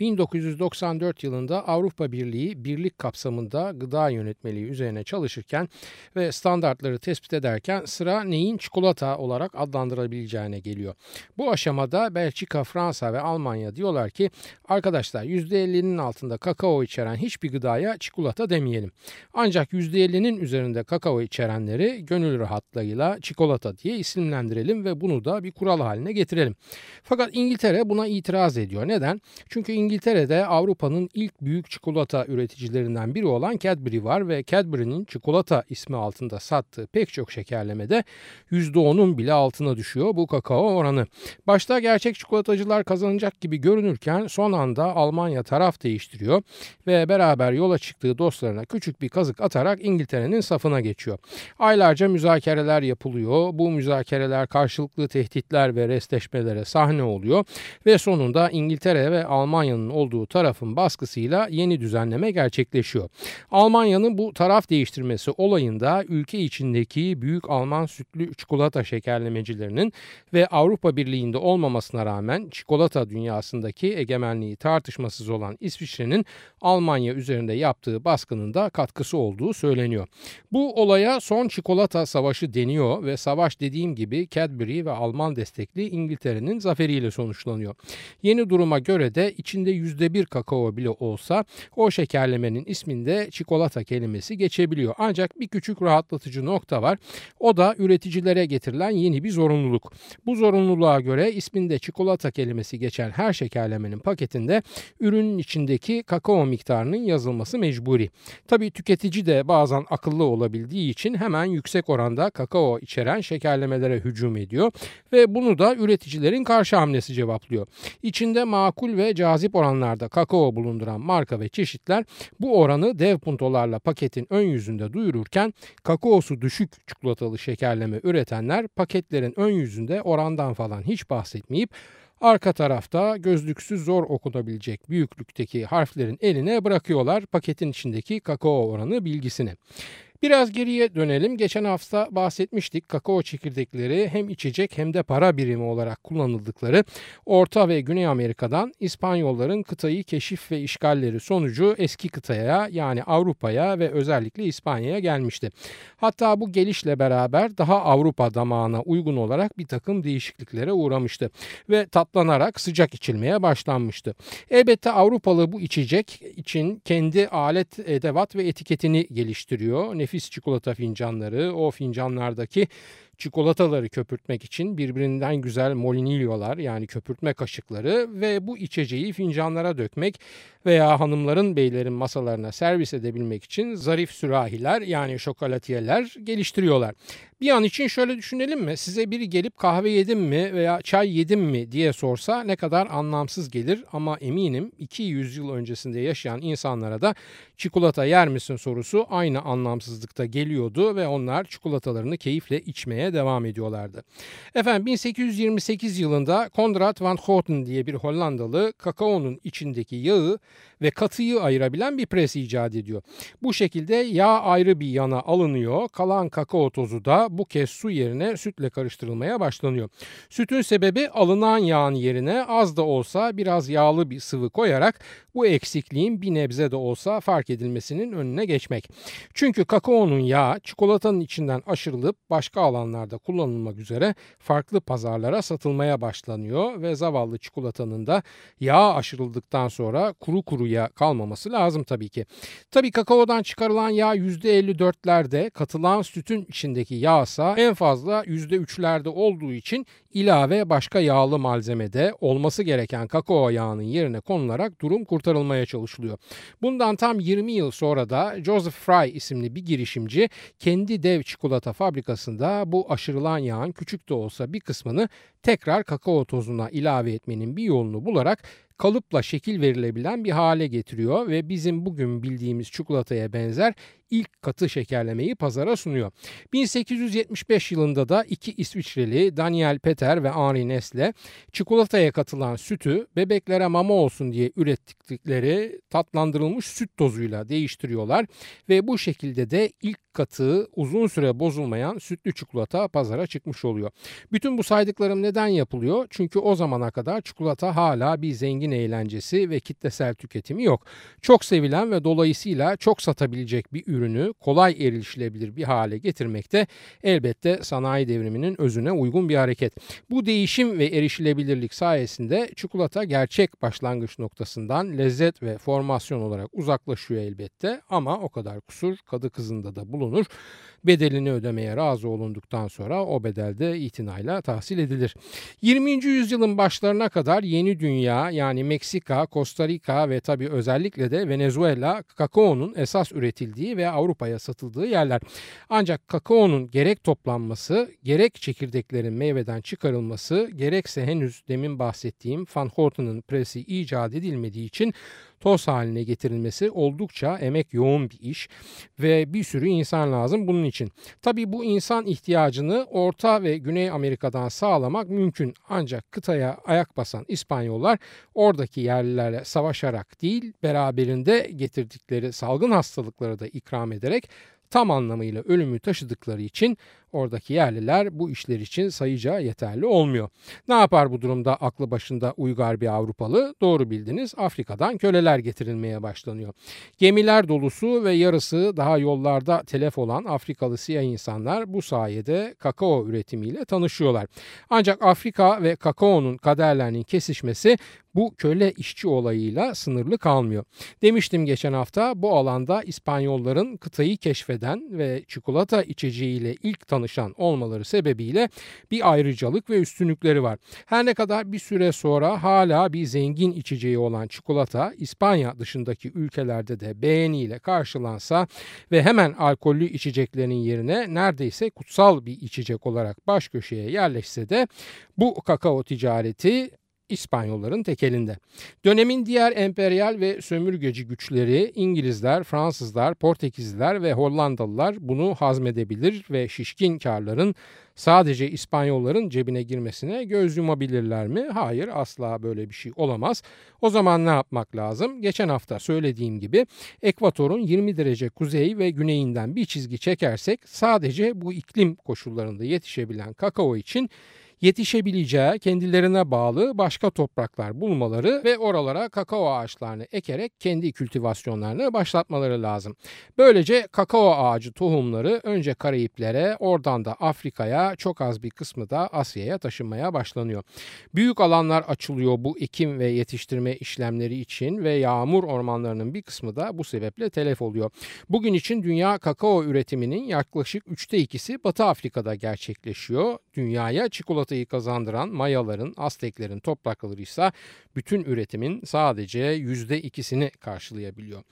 1994 yılında Avrupa Birliği birlik kapsamında gıda yönetmeliği üzerine çalışırken ve standartları tespit ederken sıra neyin çikolata olarak adlandırılabileceğine geliyor. Bu aşamada Belçika, Fransa ve Almanya diyorlar ki arkadaşlar %50'nin altında kakao içeren hiçbir gıdaya çikolata demeyelim. Ancak %50'nin üzerinde kakao içerenleri gönül rahatlığıyla çikolata diye isimlendirelim ve bunu da bir kural haline getirelim. Fakat İngiltere buna itiraz ediyor. Neden? Çünkü İngiltere İngiltere'de Avrupa'nın ilk büyük çikolata üreticilerinden biri olan Cadbury var ve Cadbury'nin çikolata ismi altında sattığı pek çok şekerlemede %10'un bile altına düşüyor bu kakao oranı. Başta gerçek çikolatacılar kazanacak gibi görünürken son anda Almanya taraf değiştiriyor ve beraber yola çıktığı dostlarına küçük bir kazık atarak İngiltere'nin safına geçiyor. Aylarca müzakereler yapılıyor. Bu müzakereler karşılıklı tehditler ve restleşmelere sahne oluyor ve sonunda İngiltere ve Almanya'nın Almanya'nın olduğu tarafın baskısıyla yeni düzenleme gerçekleşiyor. Almanya'nın bu taraf değiştirmesi olayında ülke içindeki büyük Alman sütlü çikolata şekerlemecilerinin ve Avrupa Birliği'nde olmamasına rağmen çikolata dünyasındaki egemenliği tartışmasız olan İsviçre'nin Almanya üzerinde yaptığı baskının da katkısı olduğu söyleniyor. Bu olaya son çikolata savaşı deniyor ve savaş dediğim gibi Cadbury ve Alman destekli İngiltere'nin zaferiyle sonuçlanıyor. Yeni duruma göre de içinde içinde %1 kakao bile olsa o şekerlemenin isminde çikolata kelimesi geçebiliyor. Ancak bir küçük rahatlatıcı nokta var. O da üreticilere getirilen yeni bir zorunluluk. Bu zorunluluğa göre isminde çikolata kelimesi geçen her şekerlemenin paketinde ürünün içindeki kakao miktarının yazılması mecburi. Tabi tüketici de bazen akıllı olabildiği için hemen yüksek oranda kakao içeren şekerlemelere hücum ediyor ve bunu da üreticilerin karşı hamlesi cevaplıyor. İçinde makul ve cazip oranlarda kakao bulunduran marka ve çeşitler bu oranı dev puntolarla paketin ön yüzünde duyururken kakaosu düşük çikolatalı şekerleme üretenler paketlerin ön yüzünde orandan falan hiç bahsetmeyip Arka tarafta gözlüksüz zor okunabilecek büyüklükteki harflerin eline bırakıyorlar paketin içindeki kakao oranı bilgisini. Biraz geriye dönelim. Geçen hafta bahsetmiştik. Kakao çekirdekleri hem içecek hem de para birimi olarak kullanıldıkları Orta ve Güney Amerika'dan İspanyolların kıtayı keşif ve işgalleri sonucu eski kıtaya yani Avrupa'ya ve özellikle İspanya'ya gelmişti. Hatta bu gelişle beraber daha Avrupa damağına uygun olarak bir takım değişikliklere uğramıştı ve tatlanarak sıcak içilmeye başlanmıştı. Elbette Avrupalı bu içecek için kendi alet, edevat ve etiketini geliştiriyor nefis çikolata fincanları, o fincanlardaki çikolataları köpürtmek için birbirinden güzel molinilyolar yani köpürtme kaşıkları ve bu içeceği fincanlara dökmek veya hanımların beylerin masalarına servis edebilmek için zarif sürahiler yani şokolatiyeler geliştiriyorlar. Bir an için şöyle düşünelim mi? Size biri gelip kahve yedim mi veya çay yedim mi diye sorsa ne kadar anlamsız gelir ama eminim 200 yıl öncesinde yaşayan insanlara da çikolata yer misin sorusu aynı anlamsızlıkta geliyordu ve onlar çikolatalarını keyifle içmeye devam ediyorlardı. Efendim 1828 yılında Konrad van Houten diye bir Hollandalı kakaonun içindeki yağı ve katıyı ayırabilen bir pres icat ediyor. Bu şekilde yağ ayrı bir yana alınıyor. Kalan kakao tozu da bu kez su yerine sütle karıştırılmaya başlanıyor. Sütün sebebi alınan yağın yerine az da olsa biraz yağlı bir sıvı koyarak bu eksikliğin bir nebze de olsa fark edilmesinin önüne geçmek. Çünkü kakaonun yağı çikolatanın içinden aşırılıp başka alanlarda kullanılmak üzere farklı pazarlara satılmaya başlanıyor ve zavallı çikolatanın da yağ aşırıldıktan sonra kuru kuruya kalmaması lazım tabii ki. Tabii kakaodan çıkarılan yağ %54'lerde katılan sütün içindeki yağsa en fazla %3'lerde olduğu için ilave başka yağlı malzemede olması gereken kakao yağının yerine konularak durum kurtarılmaya çalışılıyor. Bundan tam 20 yıl sonra da Joseph Fry isimli bir girişimci kendi dev çikolata fabrikasında bu aşırılan yağın küçük de olsa bir kısmını tekrar kakao tozuna ilave etmenin bir yolunu bularak kalıpla şekil verilebilen bir hale getiriyor ve bizim bugün bildiğimiz çikolataya benzer ilk katı şekerlemeyi pazara sunuyor. 1875 yılında da iki İsviçreli Daniel Peter ve Henri Nestle çikolataya katılan sütü bebeklere mama olsun diye ürettikleri tatlandırılmış süt tozuyla değiştiriyorlar ve bu şekilde de ilk katı uzun süre bozulmayan sütlü çikolata pazara çıkmış oluyor. Bütün bu saydıklarım neden yapılıyor? Çünkü o zamana kadar çikolata hala bir zengin eğlencesi ve kitlesel tüketimi yok. Çok sevilen ve dolayısıyla çok satabilecek bir ürünü kolay erişilebilir bir hale getirmekte elbette sanayi devriminin özüne uygun bir hareket. Bu değişim ve erişilebilirlik sayesinde çikolata gerçek başlangıç noktasından lezzet ve formasyon olarak uzaklaşıyor elbette ama o kadar kusur kadı kızında da bulunur bedelini ödemeye razı olunduktan sonra o bedelde itinayla tahsil edilir. 20. yüzyılın başlarına kadar yeni dünya yani Meksika, Costa Rica ve tabi özellikle de Venezuela kakaonun esas üretildiği ve Avrupa'ya satıldığı yerler. Ancak kakaonun gerek toplanması, gerek çekirdeklerin meyveden çıkarılması, gerekse henüz demin bahsettiğim Van Horten'ın presi icat edilmediği için toz haline getirilmesi oldukça emek yoğun bir iş ve bir sürü insan lazım bunun için. Tabii bu insan ihtiyacını Orta ve Güney Amerika'dan sağlamak mümkün ancak kıtaya ayak basan İspanyollar oradaki yerlilerle savaşarak değil beraberinde getirdikleri salgın hastalıkları da ikram ederek tam anlamıyla ölümü taşıdıkları için oradaki yerliler bu işler için sayıca yeterli olmuyor. Ne yapar bu durumda aklı başında uygar bir Avrupalı? Doğru bildiniz Afrika'dan köleler getirilmeye başlanıyor. Gemiler dolusu ve yarısı daha yollarda telef olan Afrikalı siyah insanlar bu sayede kakao üretimiyle tanışıyorlar. Ancak Afrika ve kakaonun kaderlerinin kesişmesi bu köle işçi olayıyla sınırlı kalmıyor. Demiştim geçen hafta bu alanda İspanyolların kıtayı keşfeden ve çikolata içeceğiyle ilk tanışan olmaları sebebiyle bir ayrıcalık ve üstünlükleri var. Her ne kadar bir süre sonra hala bir zengin içeceği olan çikolata İspanya dışındaki ülkelerde de beğeniyle karşılansa ve hemen alkollü içeceklerin yerine neredeyse kutsal bir içecek olarak baş köşeye yerleşse de bu kakao ticareti İspanyolların tekelinde. Dönemin diğer emperyal ve sömürgeci güçleri İngilizler, Fransızlar, Portekizliler ve Hollandalılar bunu hazmedebilir ve şişkin karların sadece İspanyolların cebine girmesine göz yumabilirler mi? Hayır asla böyle bir şey olamaz. O zaman ne yapmak lazım? Geçen hafta söylediğim gibi ekvatorun 20 derece kuzey ve güneyinden bir çizgi çekersek sadece bu iklim koşullarında yetişebilen kakao için yetişebileceği kendilerine bağlı başka topraklar bulmaları ve oralara kakao ağaçlarını ekerek kendi kültivasyonlarını başlatmaları lazım. Böylece kakao ağacı tohumları önce Karayiplere oradan da Afrika'ya çok az bir kısmı da Asya'ya taşınmaya başlanıyor. Büyük alanlar açılıyor bu ekim ve yetiştirme işlemleri için ve yağmur ormanlarının bir kısmı da bu sebeple telef oluyor. Bugün için dünya kakao üretiminin yaklaşık üçte ikisi Batı Afrika'da gerçekleşiyor. Dünyaya çikolata çikolatayı kazandıran Mayaların, Azteklerin toprakları ise bütün üretimin sadece yüzde ikisini karşılayabiliyor.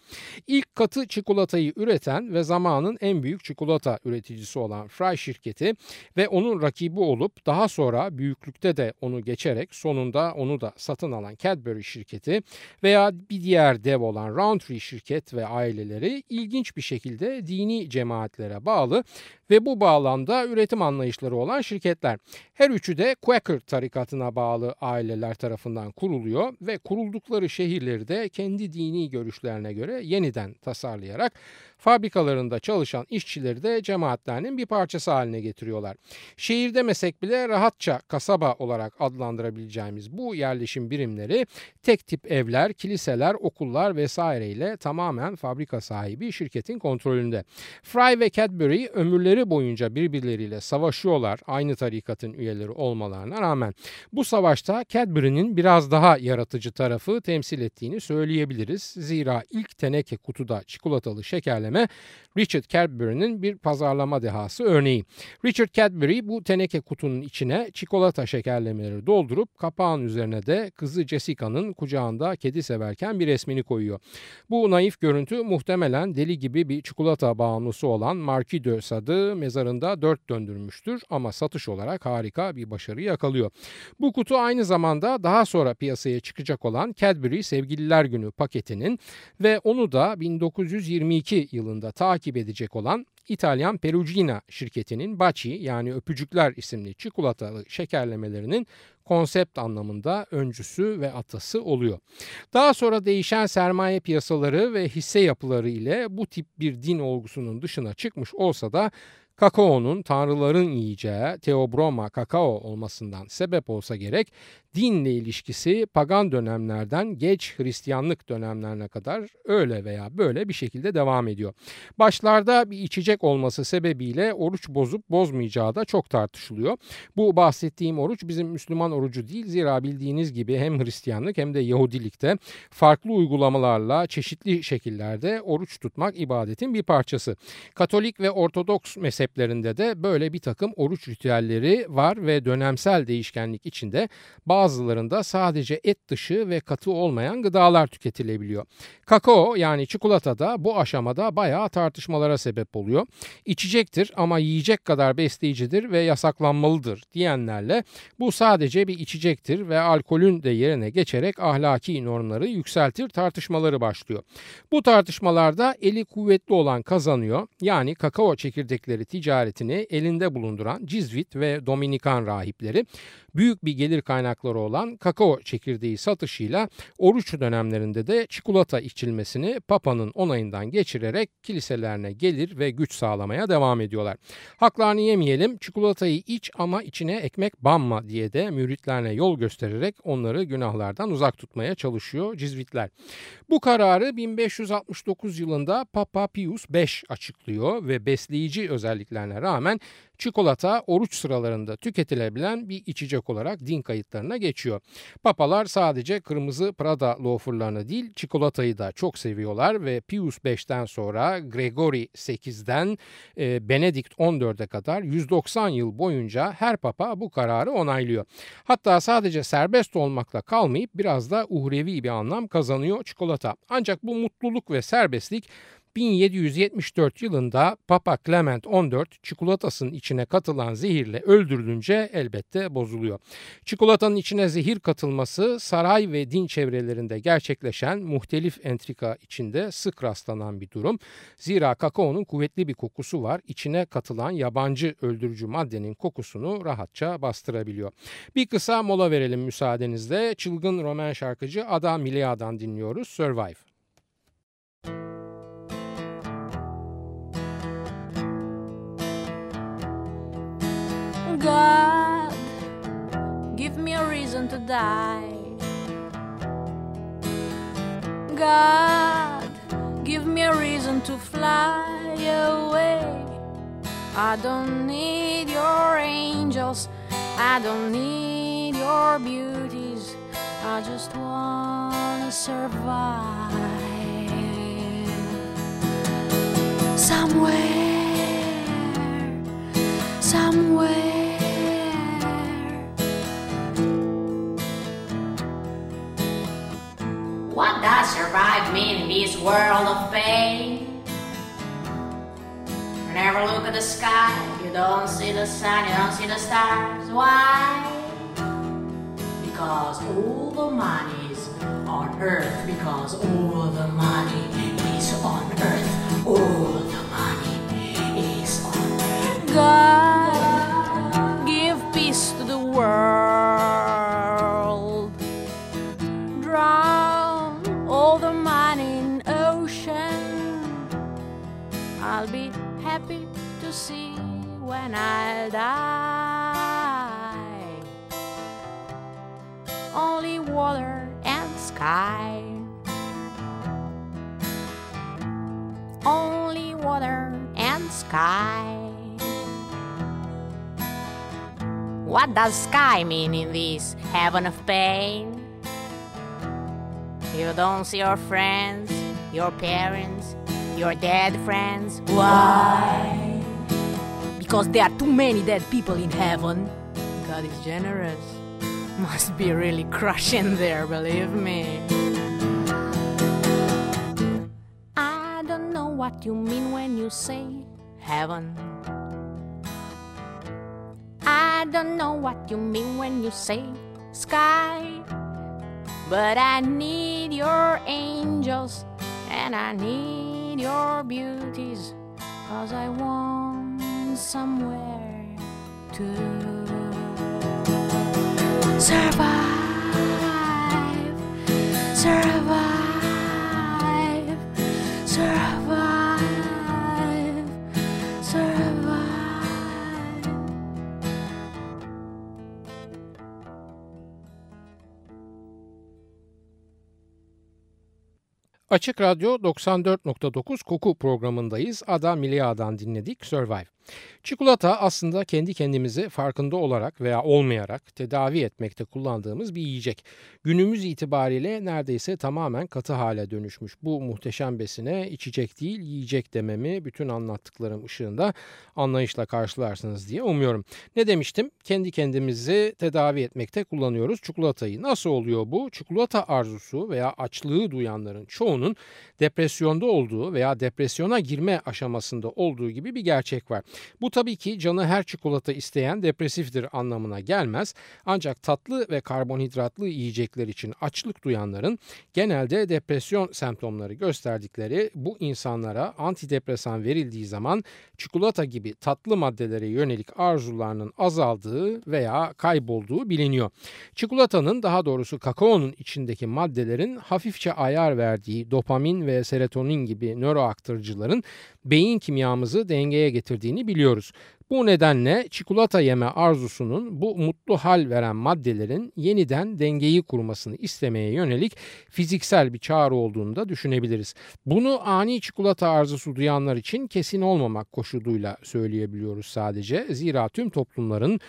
İlk katı çikolatayı üreten ve zamanın en büyük çikolata üreticisi olan Fry şirketi ve onun rakibi olup daha sonra büyüklükte de onu geçerek sonunda onu da satın alan Cadbury şirketi veya bir diğer dev olan Roundtree şirket ve aileleri ilginç bir şekilde dini cemaatlere bağlı ve bu bağlamda üretim anlayışları olan şirketler. Her üçü de Quaker tarikatına bağlı aileler tarafından kuruluyor ve kuruldukları şehirleri de kendi dini görüşlerine göre yeniden tasarlayarak fabrikalarında çalışan işçileri de cemaatlerinin bir parçası haline getiriyorlar. Şehir demesek bile rahatça kasaba olarak adlandırabileceğimiz bu yerleşim birimleri tek tip evler, kiliseler, okullar vesaireyle tamamen fabrika sahibi şirketin kontrolünde. Fry ve Cadbury ömürleri boyunca birbirleriyle savaşıyorlar aynı tarikatın üyeleri olmalarına rağmen. Bu savaşta Cadbury'nin biraz daha yaratıcı tarafı temsil ettiğini söyleyebiliriz. Zira ilk teneke kutuda çikolatalı şekerleme Richard Cadbury'nin bir pazarlama dehası örneği. Richard Cadbury bu teneke kutunun içine çikolata şekerlemeleri doldurup kapağın üzerine de kızı Jessica'nın kucağında kedi severken bir resmini koyuyor. Bu naif görüntü muhtemelen deli gibi bir çikolata bağımlısı olan Marquis de Sade'ı mezarında dört döndürmüştür ama satış olarak harika bir başarı yakalıyor. Bu kutu aynı zamanda daha sonra piyasaya çıkacak olan Cadbury Sevgililer Günü paketinin ve onu da 1922 yılında takip edecek olan İtalyan Perugina şirketinin Baci yani Öpücükler isimli çikolatalı şekerlemelerinin konsept anlamında öncüsü ve atası oluyor. Daha sonra değişen sermaye piyasaları ve hisse yapıları ile bu tip bir din olgusunun dışına çıkmış olsa da kakaonun tanrıların yiyeceği Theobroma kakao olmasından sebep olsa gerek dinle ilişkisi pagan dönemlerden geç Hristiyanlık dönemlerine kadar öyle veya böyle bir şekilde devam ediyor. Başlarda bir içecek olması sebebiyle oruç bozup bozmayacağı da çok tartışılıyor. Bu bahsettiğim oruç bizim Müslüman orucu değil zira bildiğiniz gibi hem Hristiyanlık hem de Yahudilikte farklı uygulamalarla çeşitli şekillerde oruç tutmak ibadetin bir parçası. Katolik ve Ortodoks mezheplerinde de böyle bir takım oruç ritüelleri var ve dönemsel değişkenlik içinde bazı bazılarında sadece et dışı ve katı olmayan gıdalar tüketilebiliyor. Kakao yani çikolata da bu aşamada bayağı tartışmalara sebep oluyor. İçecektir ama yiyecek kadar besleyicidir ve yasaklanmalıdır diyenlerle bu sadece bir içecektir ve alkolün de yerine geçerek ahlaki normları yükseltir tartışmaları başlıyor. Bu tartışmalarda eli kuvvetli olan kazanıyor. Yani kakao çekirdekleri ticaretini elinde bulunduran Cizvit ve Dominikan rahipleri büyük bir gelir kaynakları olan kakao çekirdeği satışıyla oruç dönemlerinde de çikolata içilmesini Papa'nın onayından geçirerek kiliselerine gelir ve güç sağlamaya devam ediyorlar. Haklarını yemeyelim çikolatayı iç ama içine ekmek banma diye de müritlerine yol göstererek onları günahlardan uzak tutmaya çalışıyor Cizvitler. Bu kararı 1569 yılında Papa Pius V açıklıyor ve besleyici özelliklerine rağmen çikolata oruç sıralarında tüketilebilen bir içecek olarak din kayıtlarına geçiyor. Papalar sadece kırmızı Prada loaferlarını değil çikolatayı da çok seviyorlar ve Pius V'den sonra Gregory 8'den e, Benedict 14'e kadar 190 yıl boyunca her papa bu kararı onaylıyor. Hatta sadece serbest olmakla kalmayıp biraz da uhrevi bir anlam kazanıyor çikolata. Ancak bu mutluluk ve serbestlik 1774 yılında Papa Clement XIV çikolatasının içine katılan zehirle öldürülünce elbette bozuluyor. Çikolatanın içine zehir katılması saray ve din çevrelerinde gerçekleşen muhtelif entrika içinde sık rastlanan bir durum. Zira kakaonun kuvvetli bir kokusu var. İçine katılan yabancı öldürücü maddenin kokusunu rahatça bastırabiliyor. Bir kısa mola verelim müsaadenizle. Çılgın roman şarkıcı Ada Milia'dan dinliyoruz. Survive. God, give me a reason to die. God, give me a reason to fly away. I don't need your angels, I don't need your beauties. I just wanna survive somewhere, somewhere. Does survive mean in this world of pain? Whenever look at the sky, you don't see the sun, you don't see the stars. Why? Because all the money is on earth. Because all the money does sky mean in this heaven of pain? You don't see your friends, your parents, your dead friends. Why? Because there are too many dead people in heaven. God is generous. Must be really crushing there, believe me. I don't know what you mean when you say heaven. I don't know what you mean when you say sky. But I need your angels and I need your beauties. Cause I want somewhere to survive, survive, Açık Radyo 94.9 Koku programındayız. Ada Milia'dan dinledik Survive. Çikolata aslında kendi kendimizi farkında olarak veya olmayarak tedavi etmekte kullandığımız bir yiyecek. Günümüz itibariyle neredeyse tamamen katı hale dönüşmüş. Bu muhteşem besine içecek değil yiyecek dememi bütün anlattıklarım ışığında anlayışla karşılarsınız diye umuyorum. Ne demiştim? Kendi kendimizi tedavi etmekte kullanıyoruz çikolatayı. Nasıl oluyor bu? Çikolata arzusu veya açlığı duyanların çoğunun depresyonda olduğu veya depresyona girme aşamasında olduğu gibi bir gerçek var. Bu tabii ki canı her çikolata isteyen depresiftir anlamına gelmez. Ancak tatlı ve karbonhidratlı yiyecekler için açlık duyanların genelde depresyon semptomları gösterdikleri bu insanlara antidepresan verildiği zaman çikolata gibi tatlı maddelere yönelik arzularının azaldığı veya kaybolduğu biliniyor. Çikolatanın daha doğrusu kakaonun içindeki maddelerin hafifçe ayar verdiği dopamin ve serotonin gibi nöroaktarıcıların beyin kimyamızı dengeye getirdiğini biliyoruz. Bu nedenle çikolata yeme arzusunun bu mutlu hal veren maddelerin yeniden dengeyi kurmasını istemeye yönelik fiziksel bir çağrı olduğunu da düşünebiliriz. Bunu ani çikolata arzusu duyanlar için kesin olmamak koşuluyla söyleyebiliyoruz sadece. Zira tüm toplumların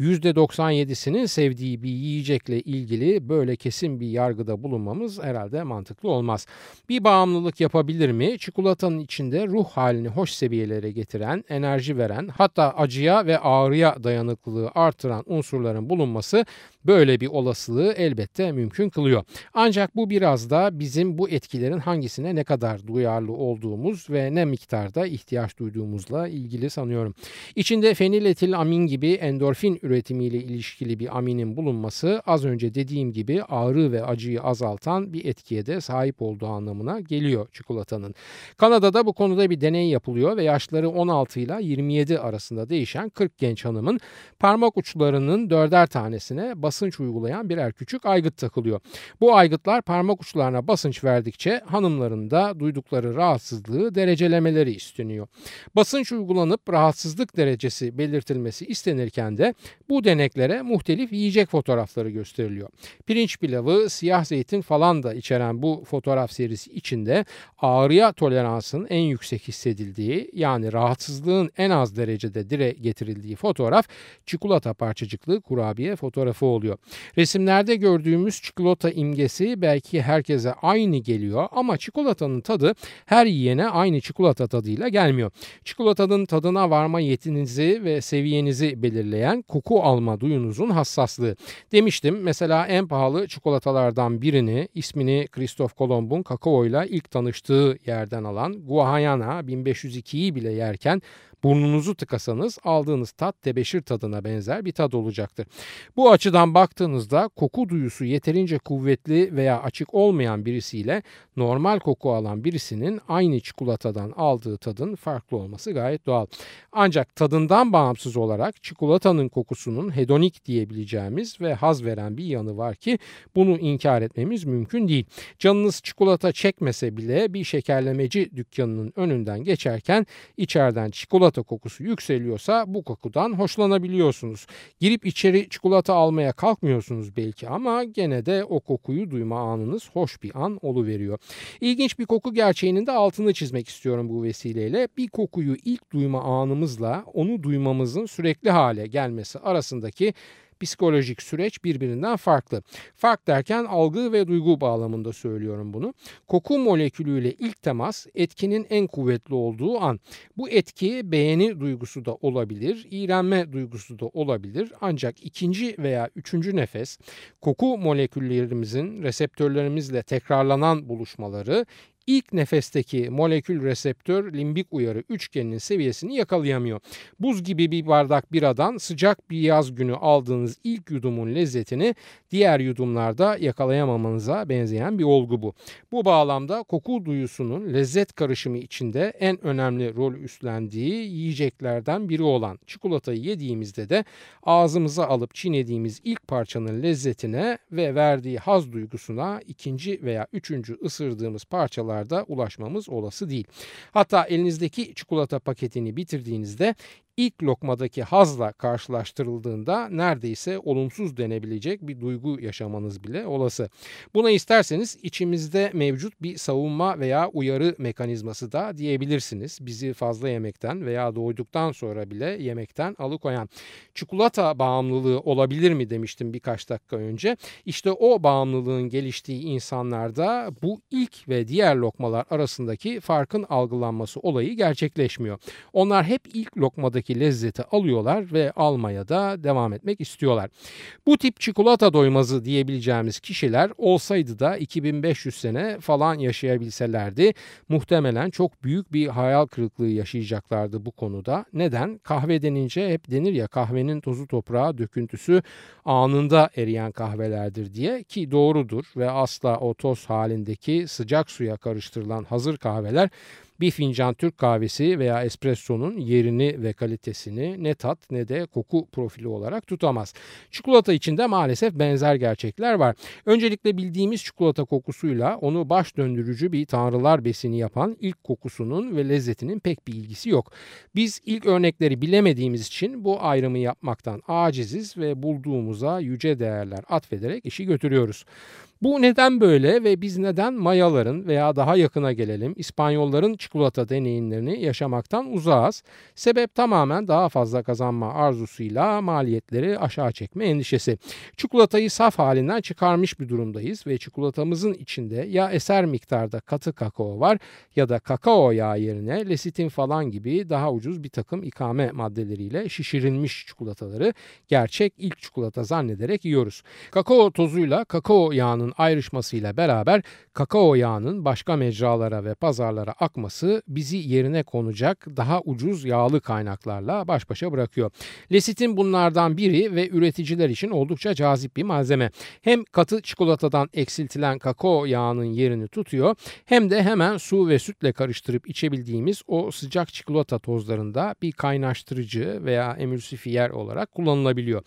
%97'sinin sevdiği bir yiyecekle ilgili böyle kesin bir yargıda bulunmamız herhalde mantıklı olmaz. Bir bağımlılık yapabilir mi? Çikolatanın içinde ruh halini hoş seviyelere getiren, enerji veren, hatta acıya ve ağrıya dayanıklılığı artıran unsurların bulunması böyle bir olasılığı elbette mümkün kılıyor. Ancak bu biraz da bizim bu etkilerin hangisine ne kadar duyarlı olduğumuz ve ne miktarda ihtiyaç duyduğumuzla ilgili sanıyorum. İçinde feniletil amin gibi endorfin üretimiyle ilişkili bir aminin bulunması az önce dediğim gibi ağrı ve acıyı azaltan bir etkiye de sahip olduğu anlamına geliyor çikolatanın. Kanada'da bu konuda bir deney yapılıyor ve yaşları 16 ile 27 arasında değişen 40 genç hanımın parmak uçlarının dörder tanesine basınç uygulayan birer küçük aygıt takılıyor. Bu aygıtlar parmak uçlarına basınç verdikçe hanımların da duydukları rahatsızlığı derecelemeleri isteniyor. Basınç uygulanıp rahatsızlık derecesi belirtilmesi istenirken de bu deneklere muhtelif yiyecek fotoğrafları gösteriliyor. Pirinç pilavı, siyah zeytin falan da içeren bu fotoğraf serisi içinde ağrıya toleransın en yüksek hissedildiği yani rahatsızlığın en az derecede dire getirildiği fotoğraf çikolata parçacıklı kurabiye fotoğrafı oluyor. Resimlerde gördüğümüz çikolata imgesi belki herkese aynı geliyor ama çikolatanın tadı her yiyene aynı çikolata tadıyla gelmiyor. Çikolatanın tadına varma yetinizi ve seviyenizi belirleyen koku alma duyunuzun hassaslığı. Demiştim mesela en pahalı çikolatalardan birini ismini Kristof Kolomb'un kakaoyla ilk tanıştığı yerden alan Guayana 1502'yi bile yerken burnunuzu tıkasanız aldığınız tat tebeşir tadına benzer bir tad olacaktır. Bu açıdan baktığınızda koku duyusu yeterince kuvvetli veya açık olmayan birisiyle normal koku alan birisinin aynı çikolatadan aldığı tadın farklı olması gayet doğal. Ancak tadından bağımsız olarak çikolatanın kokusunun hedonik diyebileceğimiz ve haz veren bir yanı var ki bunu inkar etmemiz mümkün değil. Canınız çikolata çekmese bile bir şekerlemeci dükkanının önünden geçerken içeriden çikolata çikolata kokusu yükseliyorsa bu kokudan hoşlanabiliyorsunuz. Girip içeri çikolata almaya kalkmıyorsunuz belki ama gene de o kokuyu duyma anınız hoş bir an oluveriyor. İlginç bir koku gerçeğinin de altını çizmek istiyorum bu vesileyle. Bir kokuyu ilk duyma anımızla onu duymamızın sürekli hale gelmesi arasındaki psikolojik süreç birbirinden farklı. Fark derken algı ve duygu bağlamında söylüyorum bunu. Koku molekülüyle ilk temas etkinin en kuvvetli olduğu an. Bu etki beğeni duygusu da olabilir, iğrenme duygusu da olabilir. Ancak ikinci veya üçüncü nefes koku moleküllerimizin reseptörlerimizle tekrarlanan buluşmaları ilk nefesteki molekül reseptör limbik uyarı üçgeninin seviyesini yakalayamıyor. Buz gibi bir bardak biradan sıcak bir yaz günü aldığınız ilk yudumun lezzetini diğer yudumlarda yakalayamamanıza benzeyen bir olgu bu. Bu bağlamda koku duyusunun lezzet karışımı içinde en önemli rol üstlendiği yiyeceklerden biri olan çikolatayı yediğimizde de ağzımıza alıp çiğnediğimiz ilk parçanın lezzetine ve verdiği haz duygusuna ikinci veya üçüncü ısırdığımız parçalar noktalarda ulaşmamız olası değil. Hatta elinizdeki çikolata paketini bitirdiğinizde ilk lokmadaki hazla karşılaştırıldığında neredeyse olumsuz denebilecek bir duygu yaşamanız bile olası. Buna isterseniz içimizde mevcut bir savunma veya uyarı mekanizması da diyebilirsiniz. Bizi fazla yemekten veya doyduktan sonra bile yemekten alıkoyan. Çikolata bağımlılığı olabilir mi demiştim birkaç dakika önce. İşte o bağımlılığın geliştiği insanlarda bu ilk ve diğer lokmalar arasındaki farkın algılanması olayı gerçekleşmiyor. Onlar hep ilk lokmadaki tadındaki lezzeti alıyorlar ve almaya da devam etmek istiyorlar. Bu tip çikolata doymazı diyebileceğimiz kişiler olsaydı da 2500 sene falan yaşayabilselerdi muhtemelen çok büyük bir hayal kırıklığı yaşayacaklardı bu konuda. Neden? Kahve denince hep denir ya kahvenin tozu toprağa döküntüsü anında eriyen kahvelerdir diye ki doğrudur ve asla o toz halindeki sıcak suya karıştırılan hazır kahveler bir fincan Türk kahvesi veya espressonun yerini ve kalitesini ne tat ne de koku profili olarak tutamaz. Çikolata içinde maalesef benzer gerçekler var. Öncelikle bildiğimiz çikolata kokusuyla onu baş döndürücü bir tanrılar besini yapan ilk kokusunun ve lezzetinin pek bir ilgisi yok. Biz ilk örnekleri bilemediğimiz için bu ayrımı yapmaktan aciziz ve bulduğumuza yüce değerler atfederek işi götürüyoruz. Bu neden böyle ve biz neden Mayaların veya daha yakına gelelim İspanyolların çikolata deneyimlerini yaşamaktan uzağız? Sebep tamamen daha fazla kazanma arzusuyla maliyetleri aşağı çekme endişesi. Çikolatayı saf halinden çıkarmış bir durumdayız ve çikolatamızın içinde ya eser miktarda katı kakao var ya da kakao yağı yerine lesitin falan gibi daha ucuz bir takım ikame maddeleriyle şişirilmiş çikolataları gerçek ilk çikolata zannederek yiyoruz. Kakao tozuyla kakao yağının ayrışmasıyla beraber kakao yağının başka mecralara ve pazarlara akması bizi yerine konacak daha ucuz yağlı kaynaklarla baş başa bırakıyor. Lesitin bunlardan biri ve üreticiler için oldukça cazip bir malzeme. Hem katı çikolatadan eksiltilen kakao yağının yerini tutuyor hem de hemen su ve sütle karıştırıp içebildiğimiz o sıcak çikolata tozlarında bir kaynaştırıcı veya emülsifiyer olarak kullanılabiliyor.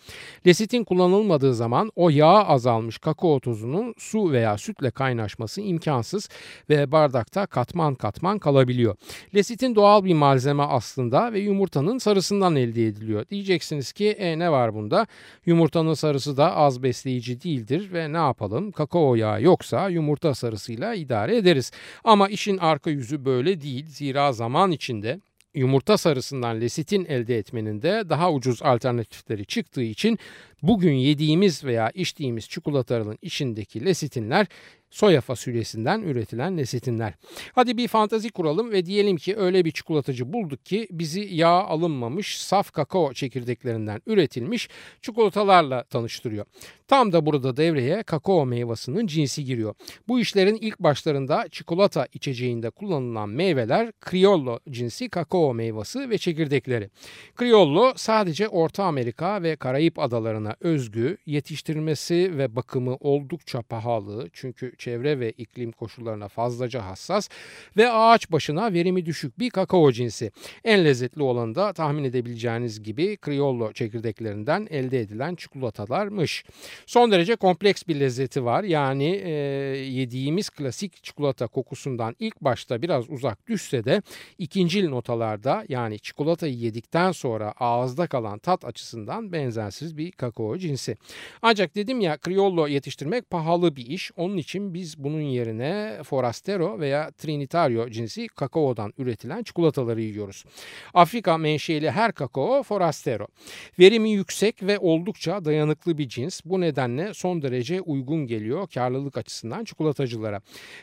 Lesitin kullanılmadığı zaman o yağ azalmış kakao tozunun su veya sütle kaynaşması imkansız ve bardakta katman katman kalabiliyor. Lesitin doğal bir malzeme aslında ve yumurtanın sarısından elde ediliyor. Diyeceksiniz ki e, ne var bunda? Yumurtanın sarısı da az besleyici değildir ve ne yapalım? Kakao yağı yoksa yumurta sarısıyla idare ederiz. Ama işin arka yüzü böyle değil. Zira zaman içinde yumurta sarısından lesitin elde etmenin de daha ucuz alternatifleri çıktığı için bugün yediğimiz veya içtiğimiz çikolataların içindeki lesitinler soya fasulyesinden üretilen lesitinler. Hadi bir fantazi kuralım ve diyelim ki öyle bir çikolatacı bulduk ki bizi yağ alınmamış saf kakao çekirdeklerinden üretilmiş çikolatalarla tanıştırıyor. Tam da burada devreye kakao meyvasının cinsi giriyor. Bu işlerin ilk başlarında çikolata içeceğinde kullanılan meyveler Criollo cinsi kakao meyvası ve çekirdekleri. Criollo sadece Orta Amerika ve Karayip adalarına coğrafyalarına özgü, yetiştirilmesi ve bakımı oldukça pahalı çünkü çevre ve iklim koşullarına fazlaca hassas ve ağaç başına verimi düşük bir kakao cinsi. En lezzetli olanı da tahmin edebileceğiniz gibi Criollo çekirdeklerinden elde edilen çikolatalarmış. Son derece kompleks bir lezzeti var. Yani e, yediğimiz klasik çikolata kokusundan ilk başta biraz uzak düşse de ikincil notalarda yani çikolatayı yedikten sonra ağızda kalan tat açısından benzersiz bir kakao cinsi. Ancak dedim ya Criollo yetiştirmek pahalı bir iş. Onun için biz bunun yerine Forastero veya Trinitario cinsi kakaodan üretilen çikolataları yiyoruz. Afrika menşeli her kakao Forastero. Verimi yüksek ve oldukça dayanıklı bir cins. Bu nedenle son derece uygun geliyor karlılık açısından çikolatacılara.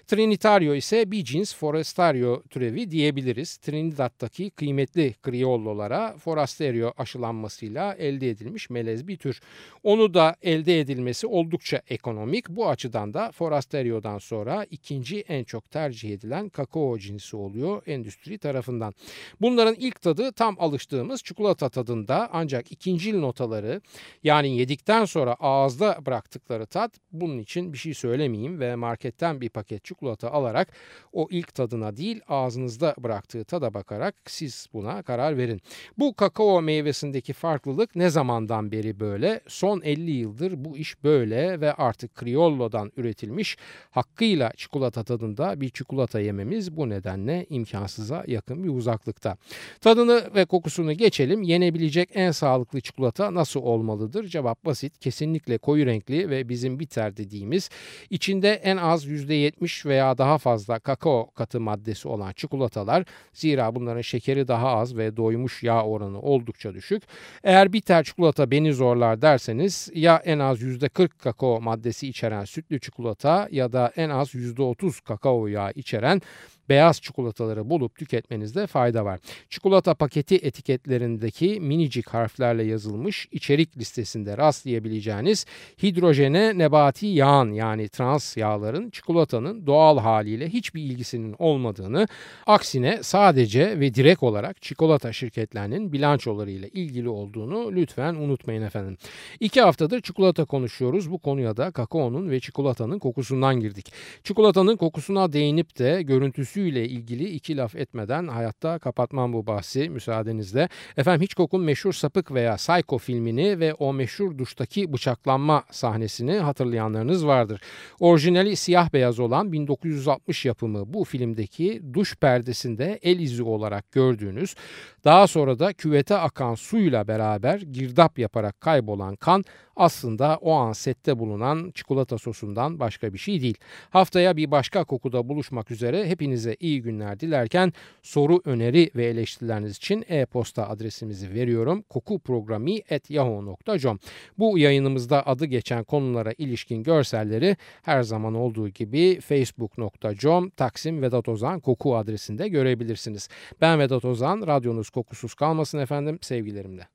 Trinitario ise bir cins Forestario türevi diyebiliriz. Trinidad'daki kıymetli Criollo'lara Forastero aşılanmasıyla elde edilmiş melez bir tür. Onu da elde edilmesi oldukça ekonomik. Bu açıdan da Forasterio'dan sonra ikinci en çok tercih edilen kakao cinsi oluyor endüstri tarafından. Bunların ilk tadı tam alıştığımız çikolata tadında ancak ikincil notaları yani yedikten sonra ağızda bıraktıkları tat bunun için bir şey söylemeyeyim ve marketten bir paket çikolata alarak o ilk tadına değil ağzınızda bıraktığı tada bakarak siz buna karar verin. Bu kakao meyvesindeki farklılık ne zamandan beri böyle? Son 50 yıldır bu iş böyle ve artık Criollo'dan üretilmiş hakkıyla çikolata tadında bir çikolata yememiz bu nedenle imkansıza yakın bir uzaklıkta. Tadını ve kokusunu geçelim. Yenebilecek en sağlıklı çikolata nasıl olmalıdır? Cevap basit. Kesinlikle koyu renkli ve bizim bitter dediğimiz içinde en az %70 veya daha fazla kakao katı maddesi olan çikolatalar zira bunların şekeri daha az ve doymuş yağ oranı oldukça düşük. Eğer bitter çikolata beni zorlar derseniz ya en az %40 kakao maddesi içeren sütlü çikolata ya da en az %30 kakao yağı içeren beyaz çikolataları bulup tüketmenizde fayda var. Çikolata paketi etiketlerindeki minicik harflerle yazılmış içerik listesinde rastlayabileceğiniz hidrojene nebati yağın yani trans yağların çikolatanın doğal haliyle hiçbir ilgisinin olmadığını, aksine sadece ve direkt olarak çikolata şirketlerinin bilançolarıyla ilgili olduğunu lütfen unutmayın efendim. İki haftadır çikolata konuşuyoruz. Bu konuya da kakaonun ve çikolatanın kokusundan girdik. Çikolatanın kokusuna değinip de görüntüsü öyküsüyle ilgili iki laf etmeden hayatta kapatmam bu bahsi müsaadenizle. Efendim Hitchcock'un meşhur Sapık veya Psycho filmini ve o meşhur duştaki bıçaklanma sahnesini hatırlayanlarınız vardır. Orijinali siyah beyaz olan 1960 yapımı bu filmdeki duş perdesinde el izi olarak gördüğünüz daha sonra da küvete akan suyla beraber girdap yaparak kaybolan kan aslında o an sette bulunan çikolata sosundan başka bir şey değil. Haftaya bir başka kokuda buluşmak üzere hepinize iyi günler dilerken soru, öneri ve eleştirileriniz için e-posta adresimizi veriyorum. kokuprogrami.yahoo.com Bu yayınımızda adı geçen konulara ilişkin görselleri her zaman olduğu gibi facebook.com Taksim Vedat Ozan Koku adresinde görebilirsiniz. Ben Vedat Ozan, radyonuz kokusuz kalmasın efendim sevgilerimle.